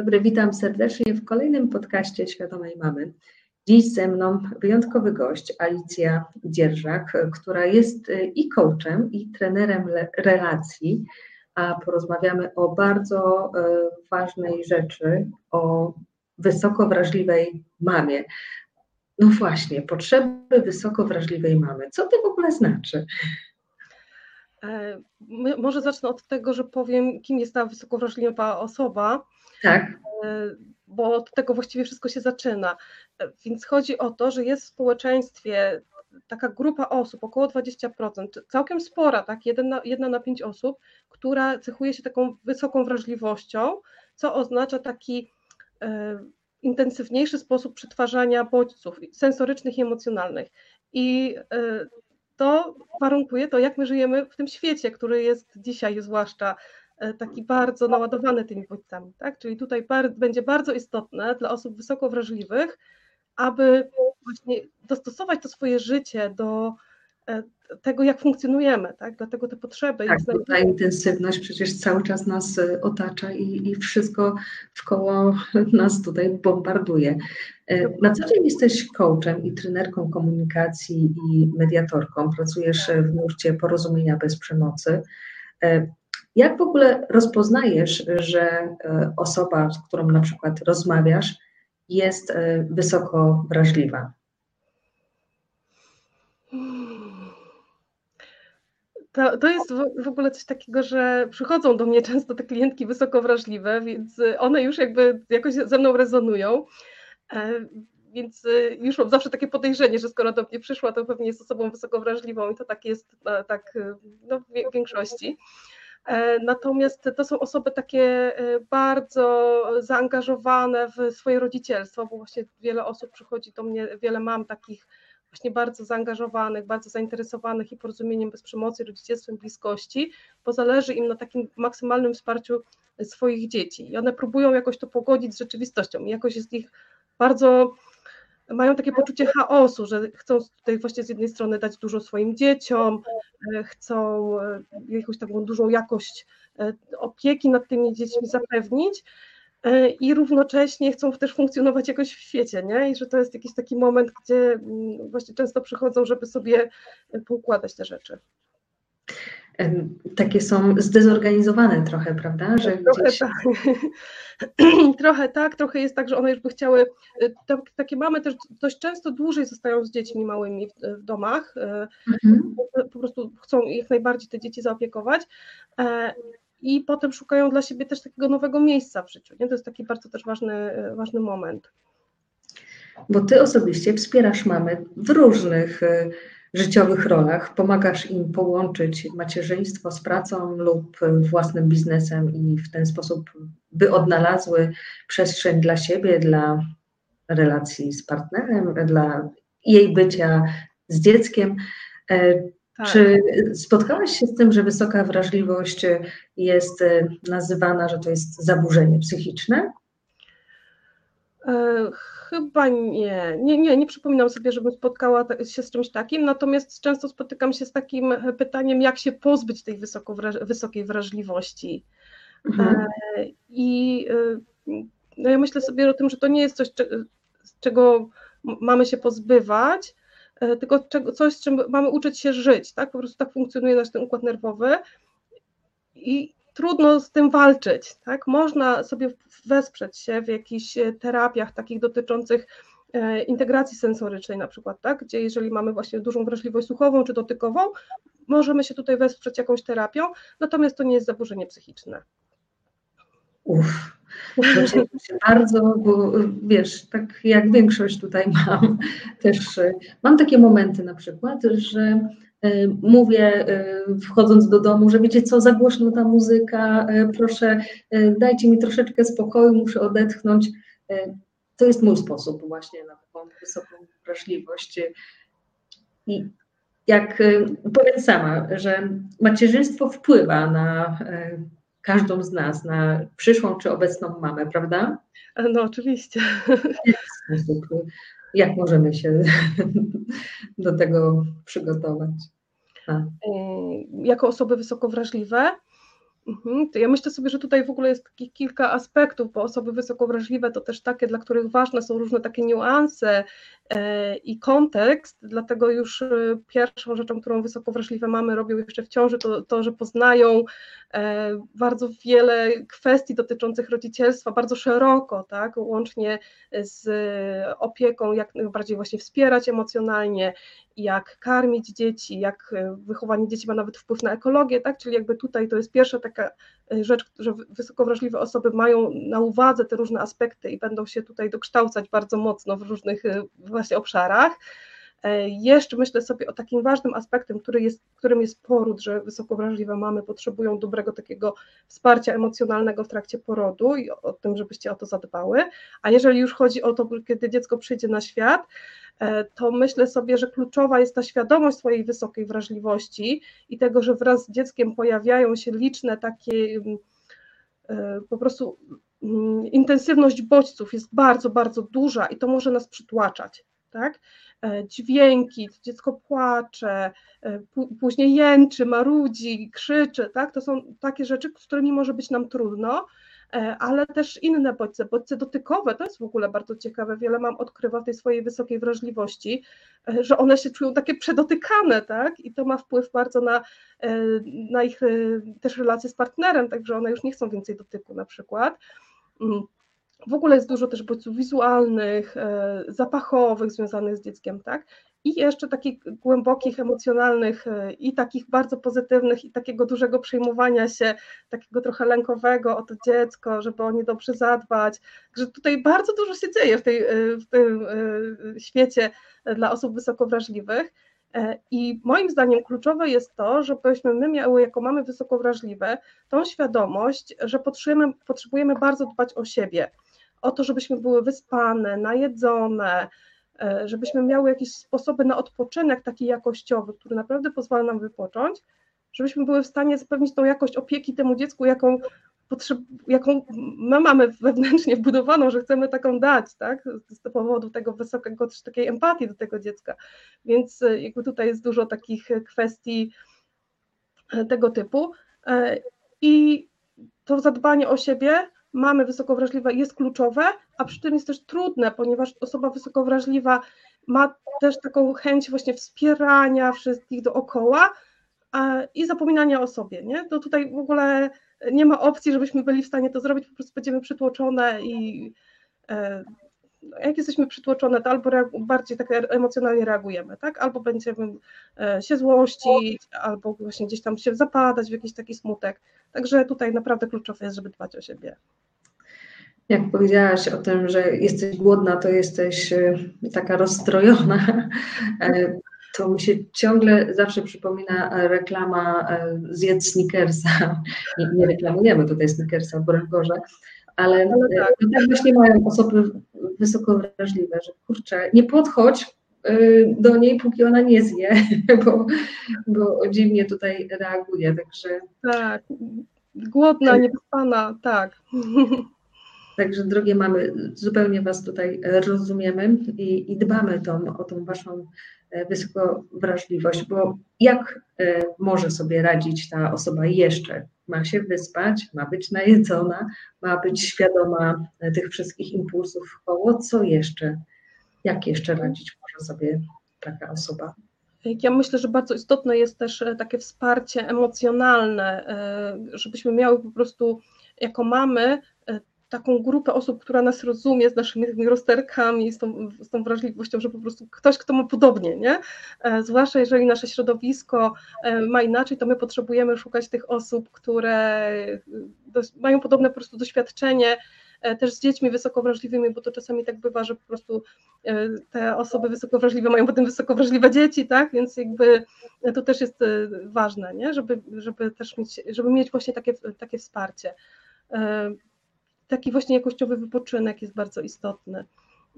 dobry, witam serdecznie w kolejnym podcaście Świadomej Mamy. Dziś ze mną wyjątkowy gość, Alicja Dzierżak, która jest i coachem, i trenerem relacji, a porozmawiamy o bardzo e, ważnej rzeczy, o wysoko wrażliwej mamie. No właśnie, potrzeby wysoko wrażliwej mamy. Co to w ogóle znaczy? E, może zacznę od tego, że powiem, kim jest ta wysoko wrażliwa osoba. Tak. E, bo od tego właściwie wszystko się zaczyna. E, więc chodzi o to, że jest w społeczeństwie taka grupa osób, około 20%, całkiem spora, tak, jedna na, jedna na pięć osób, która cechuje się taką wysoką wrażliwością, co oznacza taki e, intensywniejszy sposób przetwarzania bodźców sensorycznych i emocjonalnych. I to warunkuje to, jak my żyjemy w tym świecie, który jest dzisiaj zwłaszcza taki bardzo naładowany tymi bodźcami. Tak? Czyli tutaj bar będzie bardzo istotne dla osób wysoko wrażliwych, aby właśnie dostosować to swoje życie do e, tego, jak funkcjonujemy, tak? dlatego te potrzeby. Tak, ta intensywność przecież cały czas nas e, otacza i, i wszystko wkoło nas tutaj bombarduje. E, na co dzień jesteś coachem i trenerką komunikacji i mediatorką, pracujesz w nurcie porozumienia bez przemocy. Jak w ogóle rozpoznajesz, że osoba, z którą na przykład rozmawiasz, jest e, wysoko wrażliwa? To, to jest w ogóle coś takiego, że przychodzą do mnie często te klientki wysoko wrażliwe, więc one już jakby jakoś ze mną rezonują. E, więc e, już mam zawsze takie podejrzenie, że skoro do mnie przyszła, to pewnie jest osobą wysoko wrażliwą i to tak jest tak no, w większości. E, natomiast to są osoby takie e, bardzo zaangażowane w swoje rodzicielstwo, bo właśnie wiele osób przychodzi do mnie, wiele mam takich właśnie bardzo zaangażowanych, bardzo zainteresowanych i porozumieniem bez przemocy, rodzicielstwem bliskości, bo zależy im na takim maksymalnym wsparciu swoich dzieci. I one próbują jakoś to pogodzić z rzeczywistością. I jakoś jest ich bardzo mają takie poczucie chaosu, że chcą tutaj właśnie z jednej strony dać dużo swoim dzieciom, e, chcą e, jakąś taką dużą jakość e, opieki nad tymi dziećmi zapewnić i równocześnie chcą też funkcjonować jakoś w świecie, nie? I że to jest jakiś taki moment, gdzie mm, właśnie często przychodzą, żeby sobie poukładać te rzeczy takie są zdezorganizowane trochę, prawda? Że trochę gdzieś... tak. trochę tak, trochę jest tak, że one już by chciały, y, takie mamy też dość często dłużej zostają z dziećmi małymi w, domach, y, mhm. po prostu chcą jak najbardziej te dzieci zaopiekować e, i potem szukają dla siebie też takiego nowego miejsca w życiu, nie? to jest taki bardzo też ważny, ważny moment. Bo ty osobiście wspierasz mamy w różnych y, życiowych rolach, pomagasz im połączyć macierzyństwo z pracą lub własnym biznesem i w ten sposób by odnalazły przestrzeń dla siebie, dla relacji z partnerem, dla jej bycia z dzieckiem. E, tak. Czy spotkałaś się z tym, że wysoka wrażliwość jest nazywana, że to jest zaburzenie psychiczne? E, chyba nie. nie. Nie, nie przypominam sobie, żebym spotkała się z czymś takim, natomiast często spotykam się z takim pytaniem, jak się pozbyć tej wysoko, wysokiej wrażliwości. Mhm. E, I e, no ja myślę sobie o tym, że to nie jest coś, z czego mamy się pozbywać, tylko coś, z czym mamy uczyć się żyć. Tak? Po prostu tak funkcjonuje nasz ten układ nerwowy. I, trudno z tym walczyć. Tak? Można sobie wesprzeć się w jakichś e, terapiach takich dotyczących e, integracji sensorycznej na przykład, tak? gdzie jeżeli mamy właśnie dużą wrażliwość słuchową czy dotykową, możemy się tutaj wesprzeć jakąś terapią, natomiast to nie jest zaburzenie psychiczne. Uff, bardzo, bo wiesz, tak jak większość tutaj mam, też e, mam takie momenty na przykład, że mówię, e, wchodząc do domu, że wiecie co, za głośno ta muzyka, e, proszę, dajcie mi troszeczkę spokoju, muszę odetchnąć. To jest mój sposób właśnie na taką wysoką wrażliwość. I jak powiem sama, że macierzyństwo wpływa na każdą z nas, na przyszłą czy obecną mamę, prawda? No oczywiście. Jak możemy się do tego przygotować? A. Y, jako osoby wysoko wrażliwe, ja myślę sobie, że tutaj w ogóle jest takich kilka aspektów, bo osoby wysoko wrażliwe to też takie, dla których ważne są różne takie niuanse e, i kontekst, dlatego już e, pierwszą rzeczą, którą wysoko wrażliwe mamy robią jeszcze w ciąży, to, to że poznają e, bardzo wiele kwestii dotyczących rodzicielstwa bardzo szeroko, tak, łącznie z opieką, jak najbardziej właśnie wspierać emocjonalnie, jak karmić dzieci, jak wychowanie dzieci ma nawet wpływ na ekologię, tak, czyli jakby tutaj to jest pierwsza taka e, rzecz, że wysoko wrażliwe osoby mają na uwadze te różne aspekty i będą się tutaj dokształcać bardzo mocno w różnych e, właśnie obszarach. E, jeszcze myślę sobie o takim ważnym aspektem, który jest, którym jest poród, że wysoko wrażliwe mamy potrzebują dobrego takiego wsparcia emocjonalnego w trakcie porodu i o, o tym, żebyście o to zadbały. A jeżeli już chodzi o to, kiedy dziecko przyjdzie na świat, E, to myślę sobie, że kluczowa jest ta świadomość swojej wysokiej wrażliwości i tego, że wraz z dzieckiem pojawiają się liczne takie mm, e, po prostu mm, intensywność bodźców jest bardzo, bardzo duża i to może nas przytłaczać. Tak? E, dźwięki, dziecko płacze, później jęczy, marudzi, krzyczy, tak? to są takie rzeczy, z którymi może być nam trudno, E, ale też inne bodźce, bodźce dotykowe, to jest w ogóle bardzo ciekawe, wiele mam odkrywa w tej swojej wysokiej wrażliwości, e, że one się czują takie przedotykane, tak, i to ma wpływ bardzo na, e, na ich też relacje z partnerem, także one już nie chcą więcej dotyku na przykład. W ogóle jest dużo też bodźców wizualnych, zapachowych związanych z dzieckiem, tak? i jeszcze takich głębokich, emocjonalnych e, i takich bardzo pozytywnych i takiego dużego przejmowania się, takiego trochę lękowego o to dziecko, żeby o nie dobrze zadbać. Także tutaj bardzo dużo się dzieje w, tej, e, w tym e, świecie dla osób wysoko wrażliwych. I moim zdaniem kluczowe jest to, żebyśmy my miały, jako mamy wysoko wrażliwe, tą świadomość, że potrzebujemy, potrzebujemy bardzo dbać o siebie, o to, żebyśmy były wyspane, najedzone, E, żebyśmy miały jakieś sposoby na odpoczynek taki jakościowy, który naprawdę pozwala nam wypocząć, żebyśmy były w stanie zapewnić tą jakość opieki temu dziecku, jaką, potrzeb, jaką my mamy wewnętrznie wbudowaną, że chcemy taką dać, tak? Z powodu tego wysokiego, też takiej empatii do tego dziecka. Więc e, jakby tutaj jest dużo takich kwestii e, tego typu. I to zadbanie o siebie mamy wysoko wrażliwe jest kluczowe, a przy tym jest też trudne, ponieważ osoba wysoko wrażliwa ma też taką chęć właśnie wspierania wszystkich dookoła i zapominania o sobie. Nie? To tutaj w ogóle nie ma opcji, żebyśmy byli w stanie to zrobić, po prostu będziemy przytłoczone i e, jak jesteśmy przytłoczone, to albo bardziej tak emocjonalnie reagujemy, tak? Albo będziemy e, się złościć, albo właśnie gdzieś tam się zapadać w jakiś taki smutek. Także tutaj naprawdę kluczowe jest, żeby dbać o siebie. Jak powiedziałaś o tym, że jesteś głodna, to jesteś e, taka rozstrojona, e, to mi się ciągle zawsze przypomina reklama zjedz Snickersa. Nie, nie reklamujemy tutaj Snickersa, broń Boże, ale, ale tak. tak właśnie mają osoby wysoko wrażliwe, że kurczę, nie podchodź y, do niej, póki ona nie zje, bo, bo dziwnie tutaj reaguje, także... Tak, głodna, niewyspana, tak. Także drogie mamy, zupełnie Was tutaj rozumiemy i, i dbamy tą, o tą Waszą e, wysoką wrażliwość, bo jak e, może sobie radzić ta osoba jeszcze ma się wyspać, ma być najedzona, ma być świadoma e, tych wszystkich impulsów koło. Co jeszcze? Jak jeszcze radzić może sobie taka osoba? Ja myślę, że bardzo istotne jest też e, takie wsparcie emocjonalne, e, żebyśmy miały po prostu jako mamy taką grupę osób, która nas rozumie z naszymi rozterkami, z tą, z tą wrażliwością, że po prostu ktoś, kto ma podobnie, nie? E, zwłaszcza jeżeli nasze środowisko e, ma inaczej, to my potrzebujemy szukać tych osób, które e, mają podobne po prostu doświadczenie, też z dziećmi wysoko wrażliwymi, bo to czasami tak bywa, że po prostu te osoby wysoko wrażliwe mają potem wysoko wrażliwe dzieci, tak? Więc jakby to też jest ważne, nie? Żeby, żeby też mieć, żeby mieć właśnie takie, takie wsparcie taki właśnie jakościowy wypoczynek jest bardzo istotny.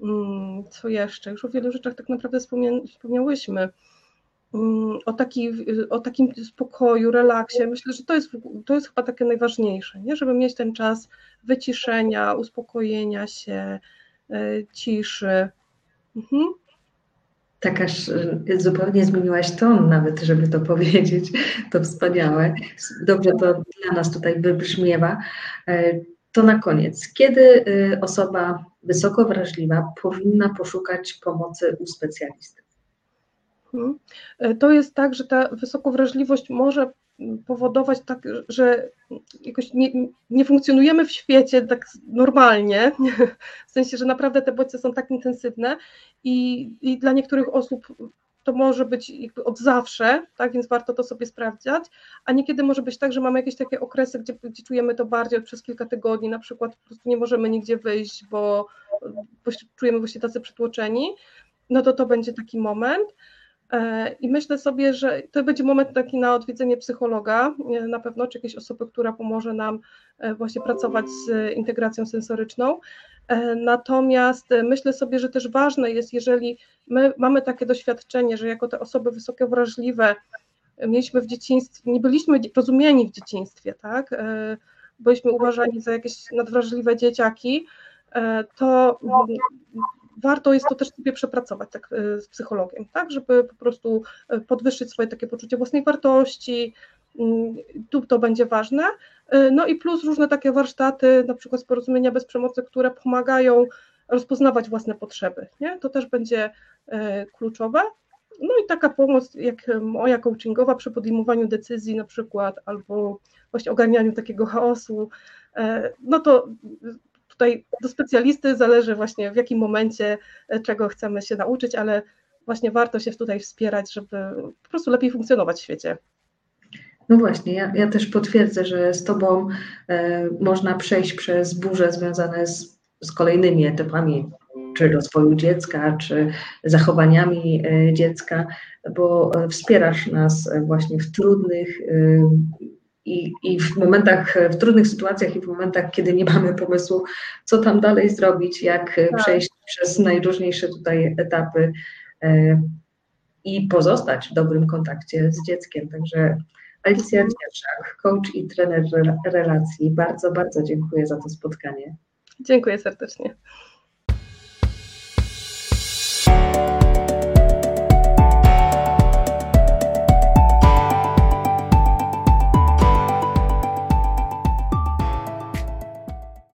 Mm, co jeszcze? Już o wielu rzeczach tak naprawdę wspomniałyśmy. Mm, o, taki, o takim spokoju, relaksie. Myślę, że to jest, to jest chyba takie najważniejsze, nie? żeby mieć ten czas wyciszenia, uspokojenia się, e, ciszy. Mhm. Tak aż zupełnie zmieniłaś ton nawet, żeby to powiedzieć. To wspaniałe. Dobrze to dla nas tutaj wybrzmiewa. To na koniec. Kiedy osoba wysoko wrażliwa powinna poszukać pomocy u specjalisty? Mhm. To jest tak, że ta wysokowrażliwość może powodować tak, że jakoś nie, nie, funkcjonujemy w świecie tak normalnie, w sensie, że naprawdę te bodźce są tak intensywne i, i dla niektórych osób to może być od zawsze, tak, więc warto to sobie sprawdzać, a niekiedy może być tak, że mamy jakieś takie okresy, gdzie, gdzie czujemy to bardziej przez kilka tygodni, na przykład po prostu nie możemy nigdzie wyjść, bo, bo czujemy właśnie tacy przytłoczeni, no to to będzie taki moment, E, I myślę sobie, że to będzie moment taki na odwiedzenie psychologa, na pewno, czy jakiejś osoby, która pomoże nam e, właśnie pracować z integracją sensoryczną. E, natomiast myślę sobie, że też ważne jest, jeżeli my mamy takie doświadczenie, że jako te osoby wysoko wrażliwe mieliśmy w dzieciństwie, nie byliśmy rozumieni w dzieciństwie, tak? Byliśmy uważani za jakieś nadwrażliwe dzieciaki, to warto jest to też sobie przepracować tak e, z psychologiem, tak, żeby po prostu e, podwyższyć swoje takie poczucie własnej wartości, mm, tu to będzie ważne. E, no i plus różne takie warsztaty, na przykład z porozumienia bez przemocy, które pomagają rozpoznawać własne potrzeby, nie? to też będzie kluczowe. No i taka pomoc jak moja coachingowa przy podejmowaniu decyzji na przykład, albo właśnie ogarnianiu takiego chaosu, no to tutaj do specjalisty zależy właśnie w jakim momencie e, czego chcemy się nauczyć, ale właśnie warto się tutaj wspierać, żeby po prostu lepiej funkcjonować w świecie. No właśnie, ja, ja też potwierdzę, że z Tobą e, można przejść przez burze związane z, z kolejnymi etapami, czy rozwoju dziecka, czy zachowaniami e, dziecka, bo e, wspierasz nas właśnie w trudnych i, I w momentach, w trudnych sytuacjach i w momentach, kiedy nie mamy pomysłu, co tam dalej zrobić, jak tak. przejść przez najróżniejsze tutaj etapy e, i pozostać w dobrym kontakcie z dzieckiem. Także Alicja Dziewczak, coach i trener relacji, bardzo, bardzo dziękuję za to spotkanie. Dziękuję serdecznie.